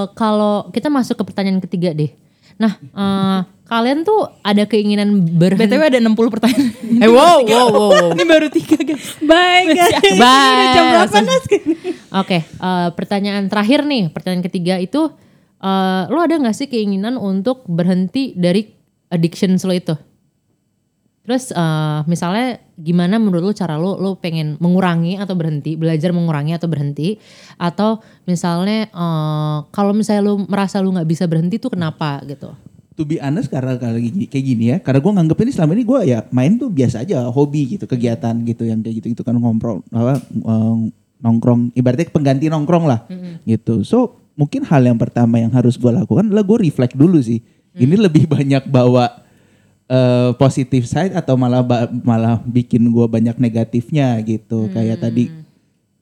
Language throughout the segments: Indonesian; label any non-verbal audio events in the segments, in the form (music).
eh, kalau kita masuk ke pertanyaan ketiga deh. Nah, eh, kalian tuh ada keinginan berhenti? BTW ada 60 pertanyaan. Eh, wow, wow, wow, wow. Ini baru tiga guys. Bye guys. Bye. Jam berapa Nas? Oke, eh, pertanyaan terakhir nih, pertanyaan ketiga itu, eh, lo ada nggak sih keinginan untuk berhenti dari addiction lo itu? Terus eh, misalnya gimana menurut lo cara lo lo pengen mengurangi atau berhenti, belajar mengurangi atau berhenti, atau misalnya eh, kalau misalnya lo merasa lo nggak bisa berhenti tuh kenapa gitu? To be honest karena kayak gini, kayak gini ya, karena gue nganggep ini selama ini gue ya main tuh biasa aja, hobi gitu, kegiatan gitu yang kayak gitu gitu kan ngomprong apa eh, nongkrong, ibaratnya pengganti nongkrong lah, gitu. So mungkin hal yang pertama yang harus gue lakukan adalah gue reflect dulu sih. Ini lebih (laughs) banyak bawa eh positif side atau malah malah bikin gue banyak negatifnya gitu, kayak tadi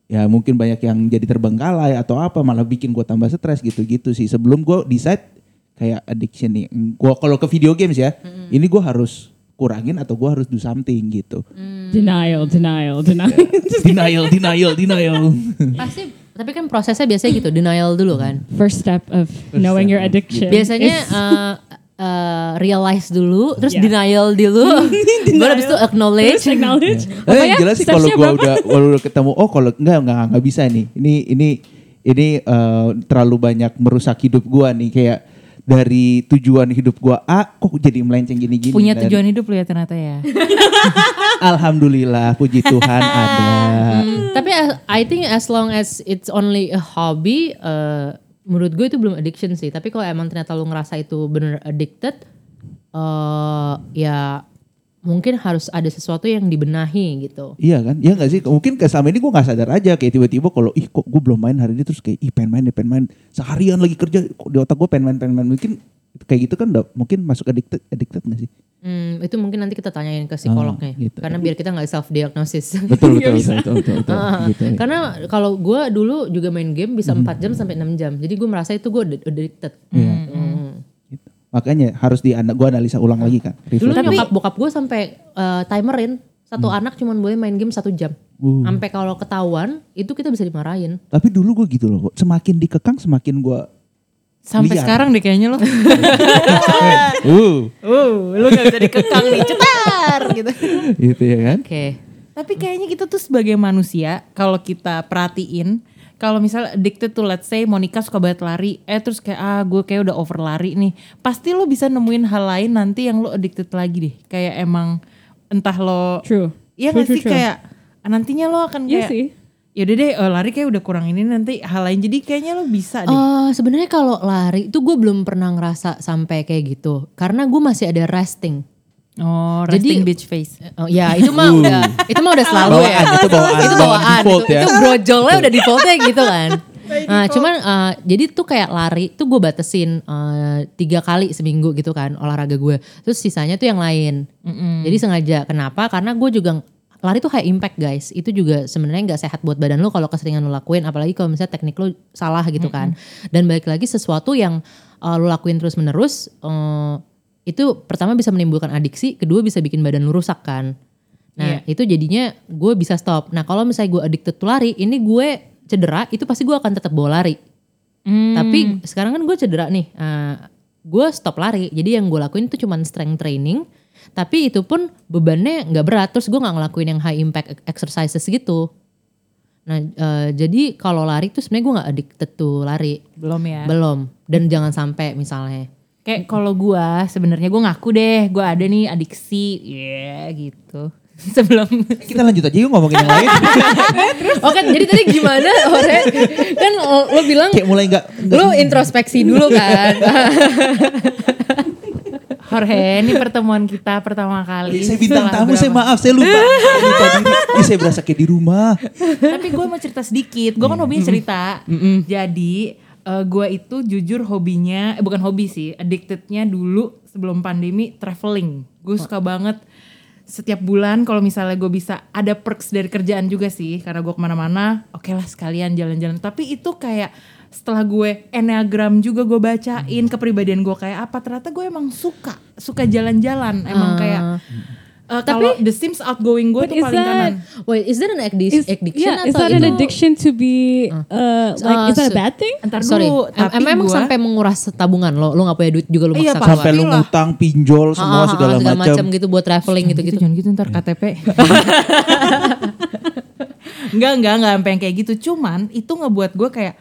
ya mungkin banyak yang jadi terbengkalai atau apa malah bikin gue tambah stres gitu-gitu sih. Sebelum gue decide kayak addiction nih gue kalau ke video games ya ini gue harus kurangin atau gue harus do something gitu. Denial, denial, denial. (laughs) denial denial denial. Pasti, tapi kan prosesnya biasanya gitu, denial dulu kan. First step of knowing your addiction. Biasanya is- eh, eh, realize dulu, terus Yeah. denial dulu, (laughs) baru habis itu acknowledge. First acknowledge. Eh, Apa yang ya? jelas sih kalau gue udah, kalau udah ketemu oh kalau enggak enggak enggak bisa nih ini ini ini eh, terlalu banyak merusak hidup gue nih kayak dari tujuan hidup gue A kok jadi melenceng gini-gini Punya Dan tujuan hidup lu ya ternyata ya. (laughs) Alhamdulillah puji Tuhan ada Tapi as- I think as long as it's only a hobby, eh, menurut gue itu belum addiction sih. Tapi kalau emang ternyata lu ngerasa itu bener addicted, eh ya mungkin harus ada sesuatu yang dibenahi gitu. Iya kan? Iya gak sih? Mungkin kayak selama ini gue gak sadar aja kayak tiba-tiba kalau ih kok gue belum main hari ini terus kayak ih pengen main deh pengen main seharian lagi kerja di otak gue pengen main pengen main mungkin kayak gitu kan udah mungkin masuk addicted addicted gak sih? Hmm, itu mungkin nanti kita tanyain ke psikolognya, Ah, gitu. karena biar kita nggak self diagnosis. Betul (laughs) betul betul betul betul, betul, Ah, gitu. Karena kalau gue dulu juga main game bisa 4 jam sampai 6 jam. Jadi gue merasa itu gue addicted. Hmm. Gitu. Makanya harus di gue analisa ulang lagi kan. Dulu Reflect. nyokap bokap gue sampai eh, timerin satu anak cuma boleh main game satu jam. Uh. Sampai kalau ketahuan itu kita bisa dimarahin. Tapi dulu gue gitu loh, semakin dikekang semakin gue Sampai Liar. sekarang deh kayaknya lo. (laughs) uh Uh, lu gak bisa dikekang nih, cetar gitu. gitu ya kan. Oke. Tapi kayaknya kita tuh sebagai manusia, kalau kita perhatiin, kalau misalnya addicted tuh let's say Monica suka banget lari, eh terus kayak ah gue kayak udah over lari nih. Pasti lo bisa nemuin hal lain nanti yang lo addicted lagi deh. Kayak emang entah lo True. Iya gak sih true, true. kayak nantinya lo akan Iya kayak sih. Yaudah deh eh, lari kayak udah kurang ini nanti hal lain jadi kayaknya lo bisa deh. Eh, sebenarnya kalau lari itu gue belum pernah ngerasa sampai kayak gitu. Karena gue masih ada resting. Oh, Jadi- resting bitch face. Oh ya itu mah udah itu mah udah selalu ya. Bawaan, itu bawaan, itu bawaan bawaan. default itu, ya. itu brojolnya udah defaultnya gitu kan. Nah, cuman eh, jadi tuh kayak lari tuh gue batesin eh, tiga kali seminggu gitu kan olahraga gue. Terus sisanya tuh yang lain. Jadi sengaja. Kenapa? Karena gue juga lari tuh high impact guys. Itu juga sebenarnya nggak sehat buat badan lo kalau keseringan lo lakuin. Apalagi kalau misalnya teknik lo salah gitu kan. Dan balik lagi sesuatu yang eh, lo lakuin terus menerus. eh, itu pertama bisa menimbulkan adiksi, kedua bisa bikin badan lu rusak kan. Nah itu jadinya gue bisa stop. Nah kalau misalnya gue addicted to lari, ini gue cedera, itu pasti gue akan tetap bawa lari. Tapi sekarang kan gue cedera nih, eh, gue stop lari. Jadi yang gue lakuin itu cuman strength training. Tapi itu pun bebannya nggak berat. Terus gue nggak ngelakuin yang high impact exercises gitu. Nah eh, jadi kalau lari tuh sebenarnya gue nggak addicted to lari. Belum ya. Belum. Dan jangan sampai misalnya. Kayak kalau gua sebenarnya gua ngaku deh, gua ada nih adiksi, ya gitu. (laughs) Sebelum Kita lanjut aja yuk ngomongin yang lain. (laughs) Oke, jadi tadi gimana Ore? Kan lo, bilang kayak mulai lo introspeksi dulu kan. (laughs) Jorge, ini pertemuan kita pertama kali. saya bintang tamu, saya maaf, saya lupa. Saya lupa diri. Ini saya berasa kayak di rumah. Tapi gue mau cerita sedikit. Gue kan hobinya cerita. Jadi eh, gue itu jujur hobinya, eh, bukan hobi sih, addictednya dulu sebelum pandemi traveling. Gue suka banget setiap bulan kalau misalnya gue bisa ada perks dari kerjaan juga sih karena gue ke mana-mana oke lah sekalian jalan-jalan tapi itu kayak setelah gue enneagram juga gue bacain kepribadian gue kayak apa ternyata gue emang suka suka jalan-jalan emang kayak Eh, kalau The Sims outgoing gue tuh paling that- kanan. Wait, is that an addic- Is, addiction yeah, atau is that itu? an addiction to be uh, like Uh, is that a so- bad thing? Ntar Sorry, dulu, tapi em- emang gua- sampai menguras tabungan lo, lo gak punya duit juga lo Iya, maksa. Sampai lu lah. ngutang, pinjol, semua Ah, ah, segala, segala macam. macam gitu buat traveling gitu gitu-gitu. jangan gitu ntar KTP. (laughs) enggak enggak enggak sampai yang kayak gitu. Cuman itu ngebuat gue kayak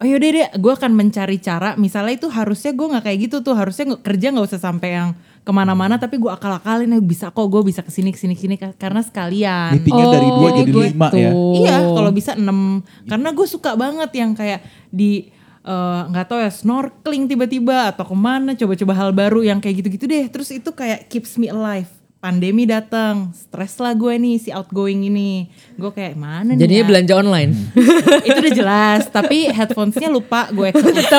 oh yaudah deh gue akan mencari cara misalnya itu harusnya gue nggak kayak gitu tuh harusnya kerja nggak usah sampai yang ke mana-mana tapi gue akal-akalin ya bisa kok gue bisa ke sini ke sini ke sini karena sekalian Meetingnya dari dua Oh, jadi gitu. lima ya. Iya, kalau bisa 6. Karena gue suka banget yang kayak di eh, nggak tahu ya snorkeling tiba-tiba atau ke mana coba-coba hal baru yang kayak gitu-gitu deh. Terus itu kayak keeps me alive. Pandemi datang, stres lah gue nih si outgoing ini. Gue kayak mana nih? Jadinya ya? belanja online. (laughs) itu udah jelas, tapi headphonesnya lupa gue (laughs) eksekusi.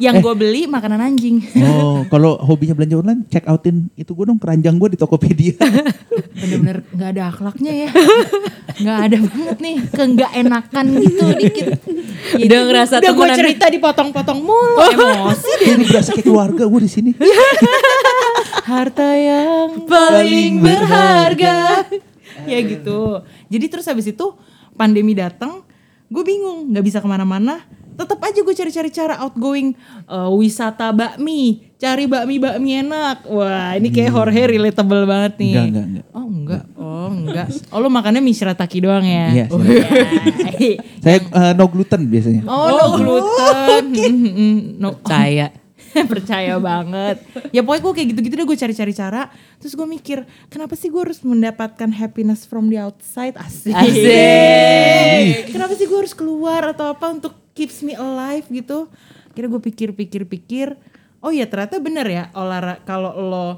yang gue beli makanan anjing. Oh, kalau hobinya belanja online, check outin itu gue dong keranjang gue di Tokopedia. (laughs) Bener-bener nggak ada akhlaknya ya. nggak ada banget nih, ke nggak enakan gitu dikit. Udah ngerasa Udah gue cerita dipotong-potong mulu, emosi deh. Ini berasa kayak keluarga gue di sini. Harta yang Paling berharga. ya gitu. Jadi terus habis itu pandemi datang, gue bingung, nggak bisa ke mana-mana. Tetap aja gue cari-cari cara outgoing eh, wisata bakmi, cari bakmi bakmi enak. Wah ini kayak Jorge relatable banget nih. Enggak, enggak, enggak. Oh enggak, oh enggak. Oh lu makannya mie shirataki doang ya? Iya, Oh, iya. Saya eh, no gluten biasanya. Oh, no gluten. Mm, no. Percaya. (laughs) percaya banget. Ya pokoknya gue kayak gitu-gitu deh gue cari-cari cara. Terus gue mikir kenapa sih gue harus mendapatkan happiness from the outside? Asik. Asik. kenapa sih gue harus keluar atau apa untuk keeps me alive gitu? Kira gue pikir-pikir-pikir oh ya ternyata bener ya olahraga kalau lo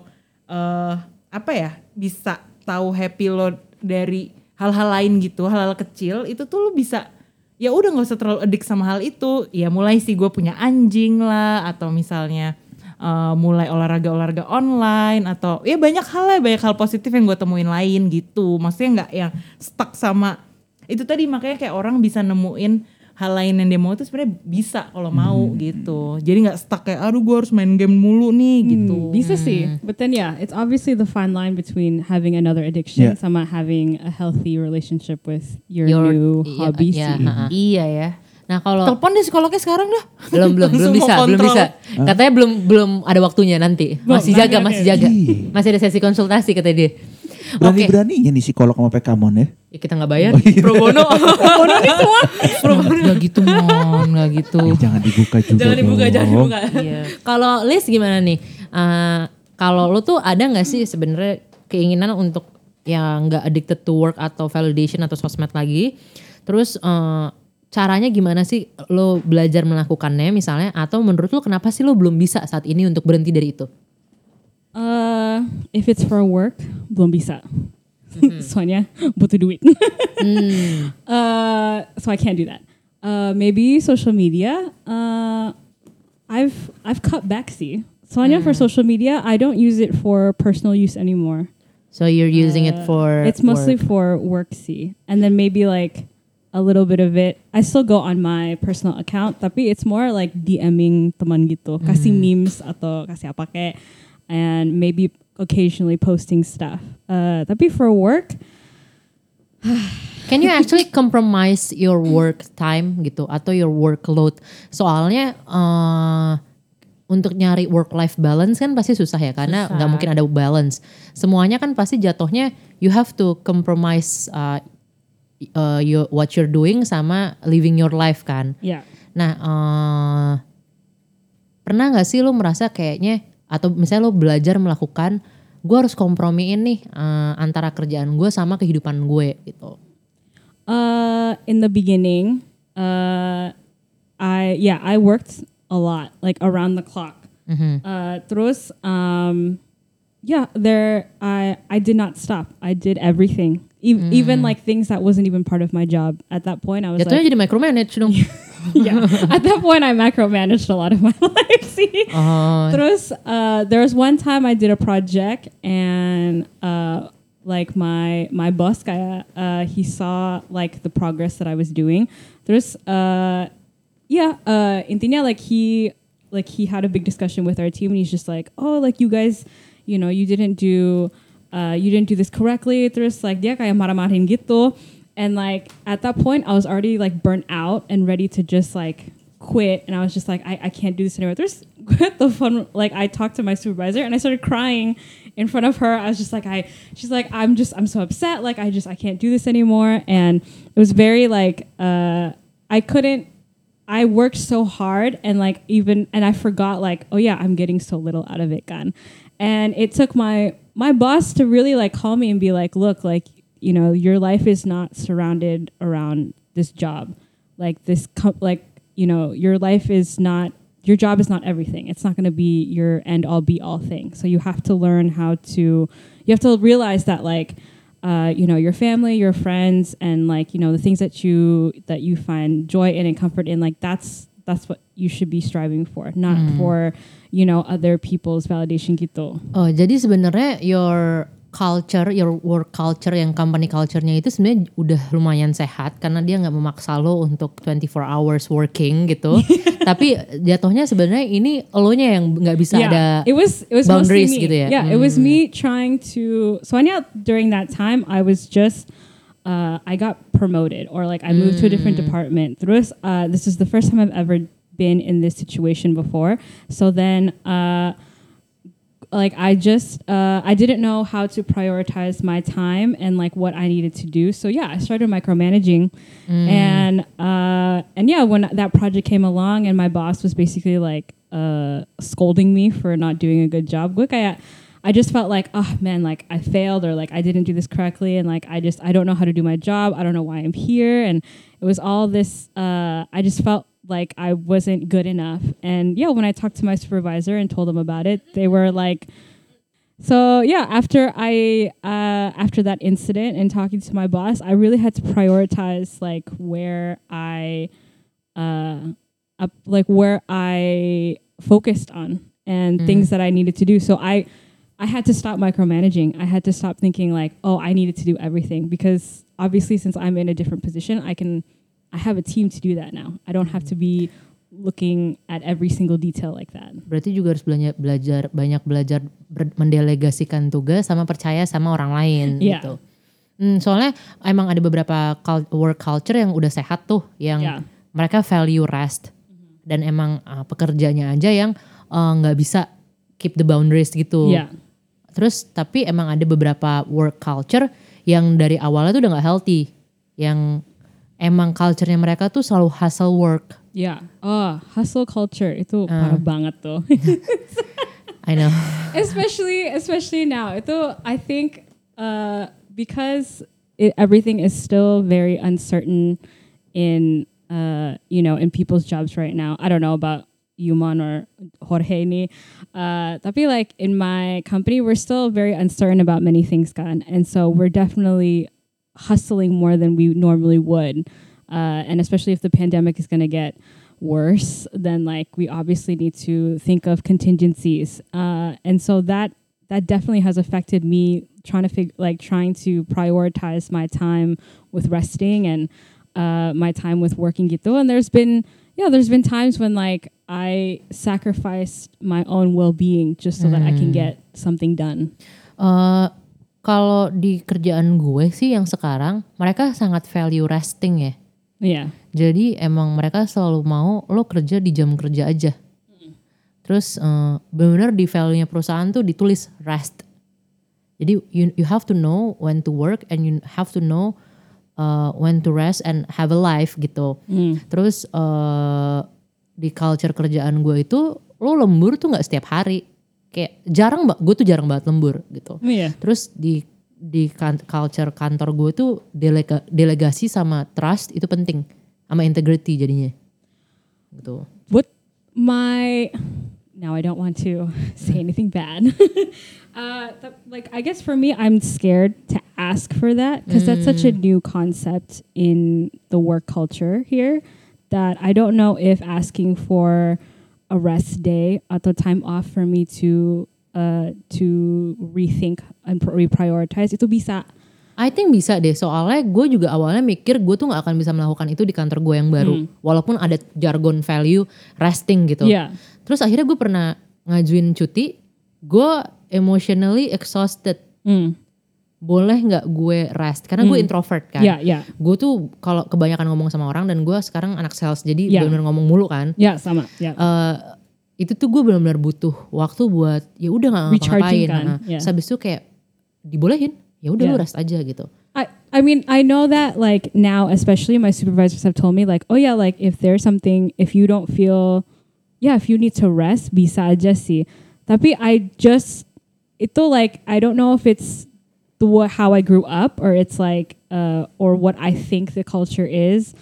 eh apa ya bisa tahu happy lo dari hal-hal lain gitu hal-hal kecil itu tuh lo bisa ya udah nggak usah terlalu edik sama hal itu. Ya mulai sih gue punya anjing lah atau misalnya eh, mulai olahraga-olahraga online atau ya banyak hal lah banyak hal positif yang gue temuin lain gitu. Maksudnya nggak yang stuck sama itu tadi makanya kayak orang bisa nemuin hal lain yang dia mau itu sebenarnya bisa kalau mau gitu. Jadi nggak stuck kayak aduh gue harus main game mulu nih gitu. Hmm, bisa sih. But then yeah, it's obviously the fine line between having another addiction Yeah. sama having a healthy relationship with your, Your- new iya, hobby iya, sih. iya ya. Nah kalau telepon deh psikolognya sekarang dah. Belum belum belum bisa belum bisa. Katanya belum belum ada waktunya nanti. Masih jaga masih jaga. Iya. masih ada sesi konsultasi kata dia. Berani-beraninya nih psikolog sama Pekamon ya. Ya, kita nggak bayar. (laughs) Pro bono. Pro bono nih semua. Pro bono. Nggak gitu mon. Nggak gitu. Eh, jangan dibuka juga jangan dibuka dong. jangan dibuka. Iya. kalau Liz gimana nih? Eh, kalau lo tuh ada nggak sih sebenarnya keinginan untuk yang nggak addicted to work atau validation atau sosmed lagi? Terus eh, caranya gimana sih lo belajar melakukannya misalnya? Atau menurut lo kenapa sih lo belum bisa saat ini untuk berhenti dari itu? Uh, if it's for work, belum bisa. (laughs) Soalnya butuh duit. (laughs) uh, so I can't do that. Uh, maybe social media. Uh, I've I've cut back. See, Sonia for social media, I don't use it for personal use anymore. so you're using it for It's mostly work. for work. See, and then maybe like a little bit of it. I still go on my personal account, tapi it's more like DMing teman gitu, kasih memes atau kasih apa kayak, and maybe occasionally posting stuff. Uh, tapi for work, Can you actually compromise your work time gitu atau your workload? Soalnya eh, untuk nyari work life balance kan pasti susah ya karena nggak mungkin ada balance. Semuanya kan pasti jatuhnya you have to compromise uh, uh, you, what you're doing sama living your life kan. yeah. Nah, eh, pernah nggak sih lo merasa kayaknya atau misalnya lo belajar melakukan gue harus kompromiin nih eh, antara kerjaan gue sama kehidupan gue gitu. Uh, in the beginning, uh, I yeah I worked a lot, like around the clock. Uh, terus, um, yeah, there I I did not stop. I did everything, e- even like things that wasn't even part of my job. At that point, I was Jatuhnya like, jadi micromanage dong. (laughs) (laughs) yeah. At that point, I macromanaged a lot of my (laughs) life. See, Terus, uh, there was one time I did a project and uh, like my my boss kaya uh, he saw like the progress that I was doing. Terus, uh, yeah, uh, intinya like he like he had a big discussion with our team and he's just like, oh, like you guys, you know, you didn't do uh, you didn't do this correctly. Terus like dia kayak marah-marahin gitu. And like at that point, I was already like burnt out and ready to just like quit. And I was just like, I, I can't do this anymore. There's (laughs) the fun, like I talked to my supervisor and I started crying in front of her. I was just like, I, she's like, I'm just, I'm so upset. Like I just, I can't do this anymore. And it was very like, uh, I couldn't, I worked so hard and like even, and I forgot like, oh yeah, I'm getting so little out of it, gun. And it took my, my boss to really like call me and be like, look, like, you know, your life is not surrounded around this job. Like this, like, you know, your life is not, your job is not everything. It's not going to be your end all be all thing. So you have to learn how to, you have to realize that like, uh, you know, your family, your friends, and like, you know, the things that you, that you find joy in and comfort in, like that's, that's what you should be striving for, not for, you know, other people's validation gitu. Oh, jadi sebenarnya your culture, your work culture yang company culture-nya itu sebenarnya udah lumayan sehat karena dia nggak memaksa lo untuk 24 hours working gitu. (laughs) Tapi jatuhnya sebenarnya ini elonya yang nggak bisa ada it was it was boundaries me. gitu ya. Yeah, it was me trying to. So I know during that time I was just. Uh, I got promoted or like I moved to a different department. Terus, uh, this is the first time I've ever been in this situation before. So then, uh, like I just uh, I didn't know how to prioritize my time and like what I needed to do. So yeah, I started micromanaging, and uh, and yeah, when that project came along and my boss was basically like uh, scolding me for not doing a good job, gue kayak I just felt like oh man, like I failed or like I didn't do this correctly, and like I just I don't know how to do my job. I don't know why I'm here, and it was all this. Uh, I just felt like I wasn't good enough. And yeah, when I talked to my supervisor and told them about it, they were like, so yeah, after I uh, after that incident and talking to my boss, I really had to prioritize like where I uh, up, like where I focused on and things that I needed to do. So I I had to stop micromanaging. I had to stop thinking like, oh, I needed to do everything because obviously since I'm in a different position, I can I have a team to do that now. I don't have to be looking at every single detail like that. Berarti juga harus belajar belajar banyak belajar ber- mendelegasikan tugas sama percaya sama orang lain Iya. gitu. Hmm, soalnya emang ada beberapa work culture yang udah sehat tuh, yang Iya. mereka value rest dan emang uh, pekerjanya aja yang uh, nggak bisa keep the boundaries gitu. Yeah. Terus tapi emang ada beberapa work culture yang dari awalnya tuh udah nggak healthy, yang emang culture-nya mereka tuh selalu hustle work. Yeah. Oh, hustle culture itu parah banget tuh. (laughs) I know. especially especially now. Itu I think uh, because it, everything is still very uncertain in uh, you know in people's jobs right now. I don't know about Yuman or Jorge ni. Uh, tapi like in my company, we're still very uncertain about many things, kan. And so we're definitely hustling more than we normally would. Uh, and especially if the pandemic is going to get worse, then like we obviously need to think of contingencies. Uh, and so that that definitely has affected me trying to figure like trying to prioritize my time with resting and uh, my time with working gitu. And there's been yeah, there's been times when like I sacrificed my own well being just so that I can get something done. Eh, kalau di kerjaan gue sih yang sekarang mereka sangat value resting ya. Yeah. Jadi emang mereka selalu mau lo kerja di jam kerja aja. Terus eh, benar-benar di value-nya perusahaan tuh ditulis rest. Jadi you you have to know when to work and you have to know uh, when to rest and have a life gitu. Terus eh, di culture kerjaan gue itu lo lembur tuh nggak setiap hari. Kayak jarang mbak, gue tuh jarang banget lembur gitu. Yeah. Terus di di kan- culture kantor gue tuh delega- delegasi sama trust itu penting sama integrity jadinya. Gitu. what my now I don't want to (laughs) say anything bad. (laughs) uh, th- like I guess for me, I'm scared to ask for that because that's such a new concept in the work culture here that I don't know if asking for a rest day at the time off for me to uh, to rethink and pr- reprioritize itu bisa. I think bisa deh soalnya gue juga awalnya mikir gue tuh nggak akan bisa melakukan itu di kantor gue yang baru walaupun ada jargon value resting gitu. Yeah. Terus akhirnya gue pernah ngajuin cuti, gue emotionally exhausted boleh nggak gue rest? Karena gue introvert kan. Yeah, yeah. Gue tuh kalau kebanyakan ngomong sama orang dan gue sekarang anak sales jadi Yeah. benar-benar ngomong mulu kan. Yeah, sama. Yeah. Eh, itu tuh gue benar-benar butuh waktu buat ya udah nggak ngapa-ngapain. kan, Nah, yeah. Terus habis itu kayak dibolehin, ya udah lu Yeah. rest aja gitu. I, I mean, I know that like now, especially my supervisors have told me like, oh yeah, like if there's something, if you don't feel, yeah, if you need to rest, bisa aja sih. Tapi I just, itu like, I don't know if it's the wa- how I grew up or it's like, uh, or what I think the culture is.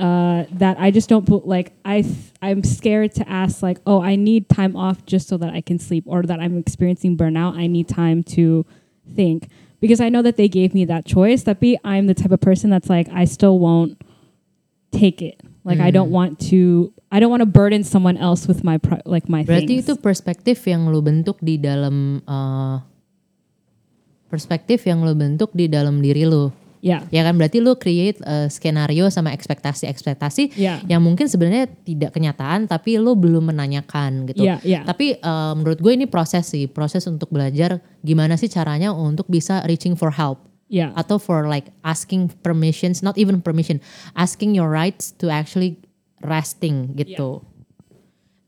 Uh, that I just don't put like I th- I'm scared to ask like oh I need time off just so that I can sleep or that I'm experiencing burnout I need time to think because I know that they gave me that choice. Tapi I'm the type of person that's like I still won't take it. Like I don't want to. I don't want to burden someone else with my pri- like my Berarti things. itu perspektif yang lu bentuk di dalam eh, perspektif yang lu bentuk di dalam diri lu. yeah. Ya kan berarti lu create eh, skenario sama ekspektasi-ekspektasi Yeah. yang mungkin sebenarnya tidak kenyataan tapi lu belum menanyakan gitu. Yeah, yeah. Tapi eh, menurut gue ini proses sih, proses untuk belajar gimana sih caranya untuk bisa reaching for help Yeah. atau for like asking permissions, not even permission, asking your rights to actually resting gitu.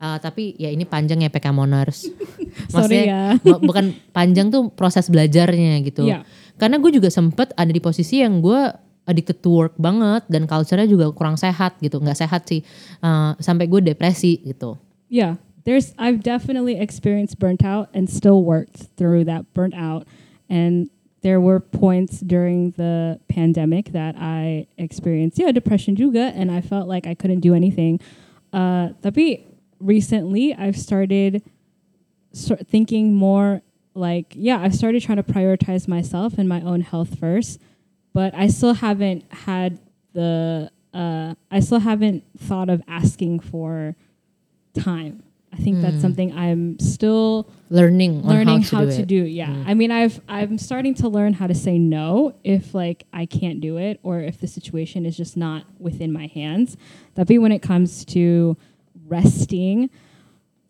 Uh, tapi ya ini panjang ya PK Moners. (laughs) Sorry ya. (laughs) bu- bukan panjang tuh proses belajarnya gitu. Iya. Karena gue juga sempet ada di posisi yang gue addicted to work banget dan culture-nya juga kurang sehat gitu, nggak sehat sih. Uh, sampai gue depresi gitu. Yeah. There's I've definitely experienced burnt out and still worked through that burnt out. And there were points during the pandemic that I experienced yeah, depression juga and I felt like I couldn't do anything. Uh tapi recently I've started sort thinking more like yeah, I've started trying to prioritize myself and my own health first, but I still haven't had the uh I still haven't thought of asking for time. I think that's something I'm still Learning, on learning how to how, do to do. Yeah. I mean, I've I'm starting to learn how to say no if like I can't do it or if the situation is just not within my hands. That be when it comes to resting,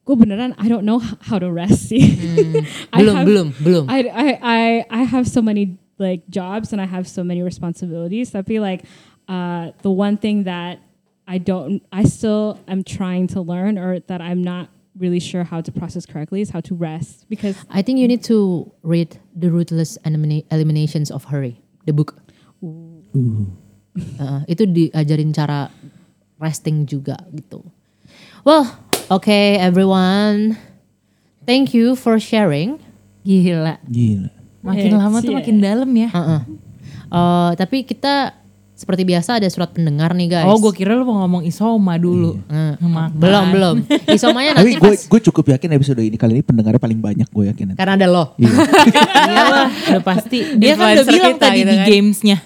gue beneran I don't know how to rest sih. (laughs) I Belum, have- belum, belum. I, I, I, I have so many like jobs and I have so many responsibilities. Tapi like uh, the one thing that I don't, I still am trying to learn or that I'm not really sure how to process correctly is how to rest because I think you need to read The Ruthless Elimina- Eliminations of Hurry, the book. Uh, itu diajarin cara resting juga gitu. Well, okay everyone. Thank you for sharing. Gila. Gila. Makin It's- lama tuh yeah. makin dalam ya. Uh-uh. Uh, tapi kita seperti biasa ada surat pendengar nih guys. Oh gue kira lu mau ngomong isoma dulu. Uh, Makan. belum belum. Isomanya Tapi nanti gue pas gue cukup yakin episode ini kali ini pendengarnya paling banyak gue yakin. karena ada lo. Iya. (laughs) Iyalah, udah pasti. (laughs) Dia kan udah bilang kita tadi gitu di kan. gamesnya.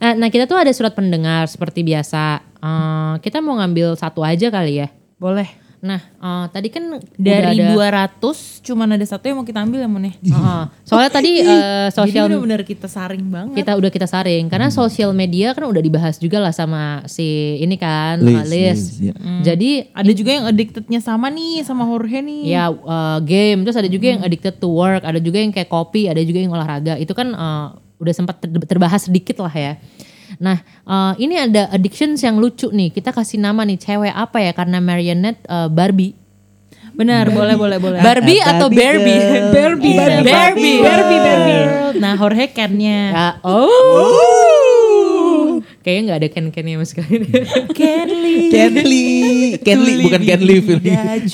Nah, nah kita tuh ada surat pendengar seperti biasa. Uh, kita mau ngambil satu aja kali ya. Boleh. Nah, uh, tadi kan Dari ada, 200 cuman ada satu yang mau kita ambil ya Mon ya. (laughs) Uh, soalnya tadi uh, Jadi sosial bener-bener kita saring banget. kita udah kita saring karena sosial media kan udah dibahas juga lah sama si ini kan Liz, Liz. Liz, ya. Jadi ada juga yang addictednya sama nih sama Jorge nih. ya uh, game terus ada juga yang addicted to work, ada juga yang kayak kopi, ada juga yang olahraga. Itu kan uh, udah sempat ter- terbahas sedikit lah ya. Nah, uh, ini ada addictions yang lucu nih. Kita kasih nama nih cewek apa ya? Karena Marionette uh, Barbie. Benar, boleh boleh boleh. Barbie Barbie atau Barbie? (laughs) Barbie. Iya, Barbie. Barbie. Barbie, Barbie. Nah, Jorge Ken-nya. Ya, oh. Kayaknya nggak ada ken-kennya sama sekali. (laughs) Kenly. Kenly, Kenly bukan Kenly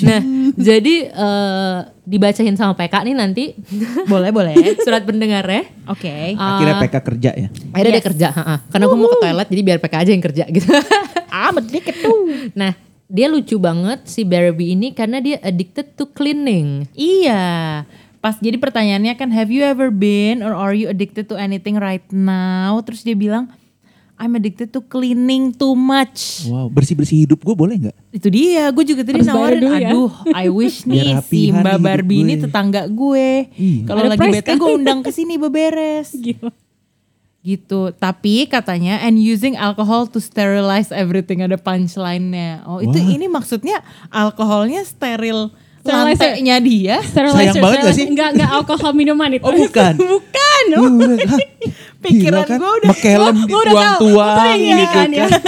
nah, jadi eh, dibacain sama PK nih nanti (laughs) Boleh, boleh. (laughs) surat pendengarnya. Oke. Akhirnya PK kerja ya. Akhirnya dia kerja, ha-ha. karena gue mau ke toilet jadi biar PK aja yang kerja gitu. (laughs) Ah, dikit tuh. nah, dia lucu banget si Barbie ini karena dia addicted to cleaning. Iya. Pas jadi pertanyaannya kan have you ever been or are you addicted to anything right now? Terus dia bilang I'm addicted to cleaning too much. Wow, bersih-bersih hidup gue boleh nggak? Itu dia, gue juga tadi Harus nawarin, ya. aduh, I wish (laughs) nih si Mbak Barbie ini tetangga gue. Iya. Kalau lagi bete kan? gue undang ke sini beberes. (laughs) Gila. gitu. Tapi katanya and using alcohol to sterilize everything ada punchline-nya. Oh, itu ini maksudnya alkoholnya steril lantainya dia. Sterilizer, Sayang banget gak sih? Enggak, enggak alkohol minuman itu. Oh, bukan. (laughs) bukan. Lu udah, hah, Pikiran kan? gua udah- (laughs) udah tahu. dituang-tuang Iya gitu kan, ya. kan.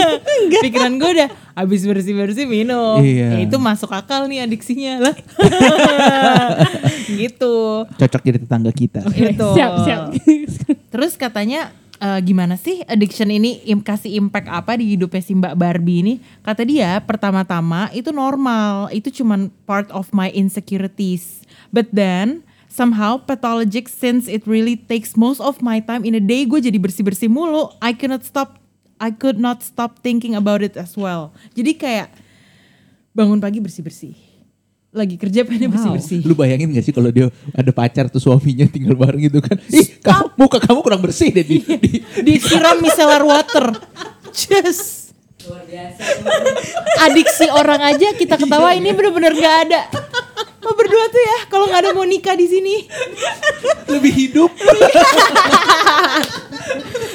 Pikiran gue udah habis bersih-bersih minum. Iya. Ya, itu masuk akal nih adiksinya lah. (laughs) gitu. Cocok jadi tetangga kita. Itu. Siap, siap. (laughs) Terus katanya eh, gimana sih addiction ini im kasih impact apa di hidupnya si Mbak Barbie ini? Kata dia pertama-tama itu normal, itu cuman part of my insecurities. But then somehow pathologic since it really takes most of my time in a day gue jadi bersih-bersih mulu. I cannot stop I could not stop thinking about it as well. Jadi kayak bangun pagi bersih-bersih. Lagi kerja pengen bersih-bersih. Lu bayangin gak sih kalau dia ada pacar tuh suaminya tinggal bareng gitu kan. Ih, kamu, muka kamu kurang bersih deh di, di disiram micellar water. Just adiksi orang aja kita ketawa ini bener-bener nggak ada. Lo berdua tuh ya kalau nggak ada Monica di sini. lebih hidup. (laughs)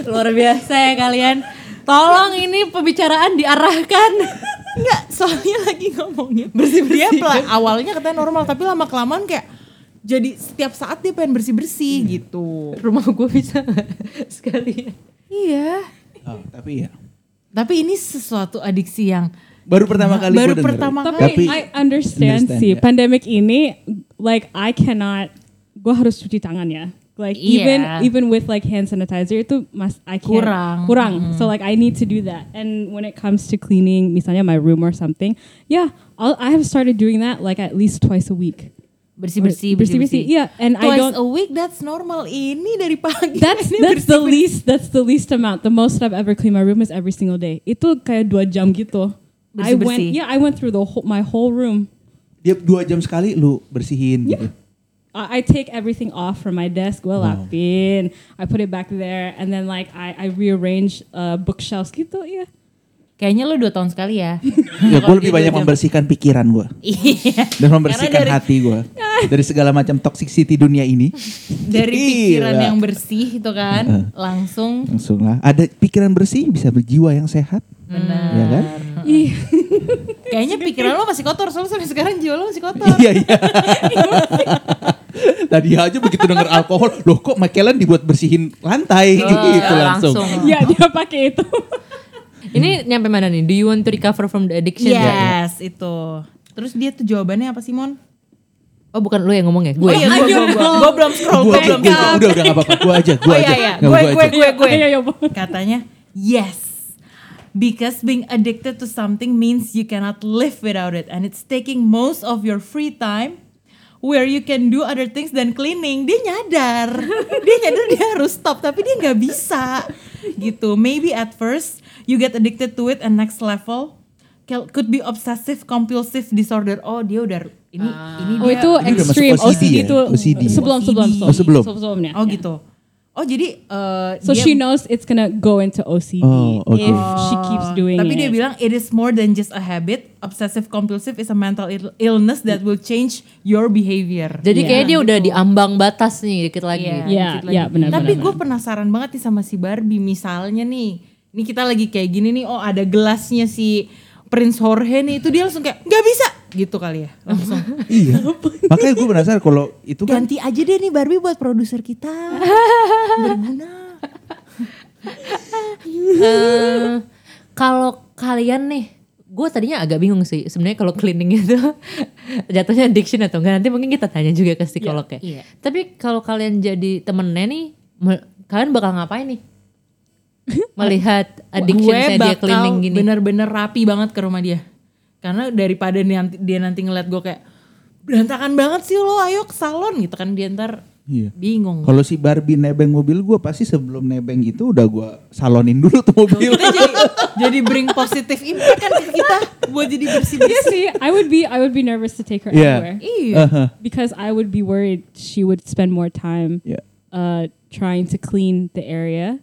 Luar biasa ya kalian. Tolong ini pembicaraan diarahkan. Nggak, soalnya lagi ngomongin bersih-bersih. Dia pela- awalnya katanya normal tapi lama kelamaan kayak jadi setiap saat dia pengen bersih-bersih gitu. Rumah gue bisa (laughs) sekalian. Iya. Oh, tapi ya. Tapi ini sesuatu adiksi yang Baru pertama kali Baru pertama Tapi, Tapi I understand, understand, sih, ya. pandemic ini, like I cannot, gue harus cuci tangan ya. Like Iya. even even with like hand sanitizer itu mas I can't Kurang. kurang. So like I need to do that. And when it comes to cleaning, misalnya my room or something, yeah, I'll, I have started doing that like at least twice a week. bersih-bersih Bersih-bersih, yeah, and I Twice don't- a week that's normal. Ini dari pagi. That's (laughs) ini that's the least that's the least amount. The most I've ever cleaned my room is every single day. Itu kayak dua jam gitu. I went yeah I went through the whole, my whole room. dia dua jam sekali lu bersihin gitu. I, take everything off from my desk, gue lapin, I put it back there, and then like I, I rearrange uh, bookshelves gitu, iya. Kayaknya lu dua tahun sekali ya. (laughs) Ya gue lebih banyak membersihkan pikiran gue. (laughs) Iya. Dan membersihkan dari- hati gue. (laughs) Dari segala macam toxicity dunia ini. Dari pikiran Gila. yang bersih itu kan langsung Langsung lah. Ada pikiran bersih bisa berjiwa yang sehat. Benar. Ya kan? (laughs) Kayaknya pikiran lo masih kotor soalnya sampai sekarang jiwa lo masih kotor. Iya iya. (laughs) Tadi aja begitu denger alkohol, loh kok McKellen dibuat bersihin lantai Oh, gitu langsung. langsung. ya dia pakai itu. Ini nyampe mana nih? Do you want to recover from the addiction? Yes, itu. Terus dia tuh jawabannya apa Simon? Oh bukan lu yang ngomong ya? Gue. Oh iya, gue, gue, gue, gue belum scroll, Gua gue belum udah udah gak apa-apa, gua aja, gua Oh aja. iya, iya. Gue, gue, gue, gue. Katanya, yes. Because being addicted to something means you cannot live without it. And it's taking most of your free time where you can do other things than cleaning. Dia nyadar. (laughs) dia nyadar dia harus stop. Tapi dia nggak bisa. Gitu. Maybe at first you get addicted to it and next level could be obsessive compulsive disorder. Oh dia udah ini ini Oh dia itu extreme OCD OCD, ya? itu OCD. sebelum sebelum OCD. sebelum Oh, sebelum. sebelumnya. Oh ya. Oh jadi eh, So dia- she knows it's gonna go into OCD Oh, okay. if she keeps doing Tapi it. dia bilang it is more than just a habit. Obsessive compulsive is a mental ill- illness that will change your behavior. Jadi Iya. kayak dia udah di ambang batas nih dikit lagi. Iya, Iya, dikit lagi. iya, benar, Tapi gue penasaran banget nih sama si Barbie. Misalnya nih, ini kita lagi kayak gini nih. Oh ada gelasnya si Prince Jorge nih. Itu dia langsung kayak nggak bisa gitu kali ya. Langsung (laughs) Iya. Makanya gue penasaran kalau itu kan ganti aja deh nih Barbie buat produser kita. (laughs) Berguna. Eh, kalau kalian nih, gue tadinya agak bingung sih. Sebenarnya kalau cleaning itu (laughs) jatuhnya addiction atau enggak nanti mungkin kita tanya juga ke psikolog ya. iya. Tapi kalau kalian jadi temennya nih, kalian bakal ngapain nih? Melihat addiction gue saya dia cleaning gini. bener-bener rapi banget ke rumah dia. Karena daripada nanti, dia nanti ngeliat gue kayak berantakan banget sih lo ayo ke salon gitu kan dia ntar Iya. bingung. Kalau si Barbie nebeng mobil gue pasti sebelum nebeng itu udah gue salonin dulu tuh mobil. Kita jadi jadi bring positive impact kan ke kita buat jadi bersih Iya bersih. sih, I would be I would be nervous to take her Yeah. anywhere Iya. Uh-huh. because I would be worried she would spend more time Yeah. uh, trying to clean the area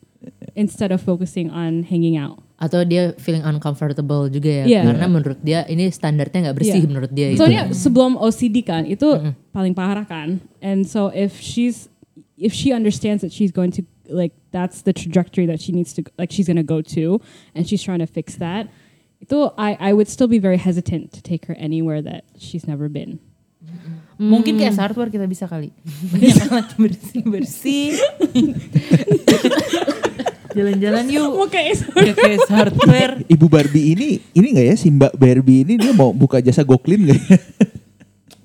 instead of focusing on hanging out. Atau dia feeling uncomfortable juga ya. Iya. Karena menurut dia ini standarnya nggak bersih Iya. menurut dia. itu. Soalnya sebelum OCD kan itu paling parah kan. And so if she's if she understands that she's going to like that's the trajectory that she needs to like she's gonna go to and she's trying to fix that. Itu I I would still be very hesitant to take her anywhere that she's never been. Mungkin kayak hardware kita bisa kali. (laughs) Banyak bersih-bersih. (laughs) Jalan-jalan yuk. Mau kayak Ya kayak hardware. (laughs) Ibu Barbie ini ini nggak ya si Mbak Barbie ini dia mau buka jasa goklin nggak ya?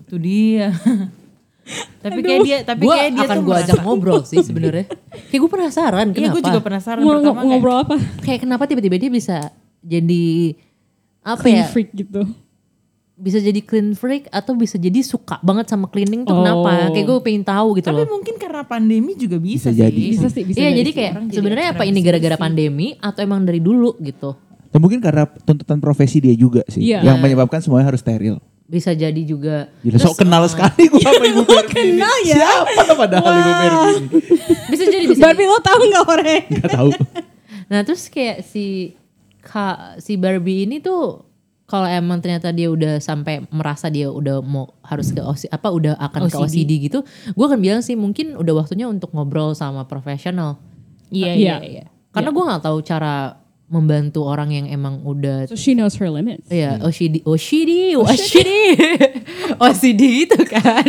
Itu dia. (laughs) tapi kayak dia, tapi kayak dia akan tuh gue ajak ngobrol sih sebenarnya. (laughs) Kayak gue penasaran Iya, kenapa. gue juga penasaran mau pertama kayak, ngobrol apa? Kayak kenapa tiba-tiba dia bisa jadi apa Clean ya? freak gitu. Bisa jadi clean freak atau bisa jadi suka banget sama cleaning tuh Oh. kenapa? Kayak gue pengen tahu gitu Tapi loh. mungkin karena pandemi juga bisa, Bisa sih. jadi. Bisa sih, bisa Iya jadi kayak sebenarnya apa ini gara-gara pandemi atau emang dari dulu gitu? Dan mungkin karena tuntutan profesi dia juga sih Iya. yang menyebabkan semuanya harus steril. Bisa jadi juga. Gila sok kenal sekali gue sama Ibu (laughs) Barbie. kenal ya? Siapa padahal Ibu Barbie? ini? Bisa jadi bisa. Barbie lo tahu nggak orang? Gak tahu. Nah terus kayak si Kak si Barbie ini tuh kalau emang ternyata dia udah sampai merasa dia udah mau harus ke OC, apa udah akan ke OCD. OCD gitu, gue akan bilang sih mungkin udah waktunya untuk ngobrol sama profesional. Iya, Iya. iya, iya. Karena gue nggak tahu cara membantu orang yang emang udah So she knows her limits. ya OCD, OCD, OCD, OCD (laughs) gitu kan.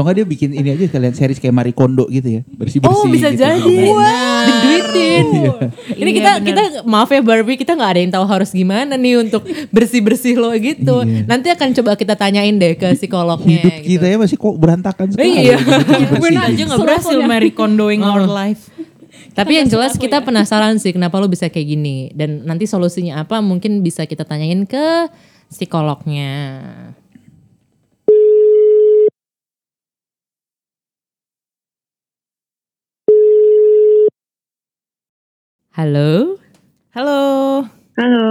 Atau enggak dia bikin ini aja kalian series kayak Marie Kondo gitu ya. Bersih-bersih Oh bisa gitu. jadi. Diduitin. Ini Iya, kita bener. kita maaf ya Barbie kita nggak ada yang tahu harus gimana nih untuk bersih bersih lo gitu. Iya. Nanti akan coba kita tanyain deh ke psikolognya. Hidup gitu. kita ya masih kok berantakan sekali. Iya. Gue aja gak berhasil Mary Kondoing our life. Tapi yang jelas kita penasaran sih kenapa lo bisa kayak gini dan nanti solusinya apa mungkin bisa kita tanyain ke psikolognya. Halo. Halo. Halo.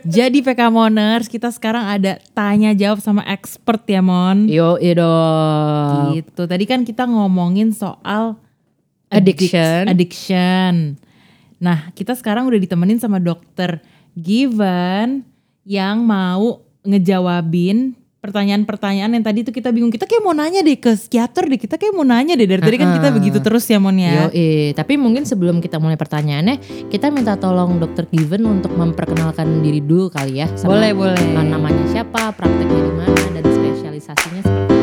Jadi PK Moners, kita sekarang ada tanya jawab sama expert ya Mon. Yo, iya dong. Gitu. Tadi kan kita ngomongin soal Addiction. addic- Addiction. Nah, kita sekarang udah ditemenin sama dokter Given yang mau ngejawabin pertanyaan-pertanyaan yang tadi tuh kita bingung. Kita kayak mau nanya deh ke psikiater deh. Kita kayak mau nanya deh. Dari tadi kan kita begitu terus ya Mon ya. Yo, tapi mungkin sebelum kita mulai pertanyaannya, kita minta tolong Dokter Given untuk memperkenalkan diri dulu kali ya. Boleh, boleh. uh, namanya siapa, prakteknya di mana, dan spesialisasinya seperti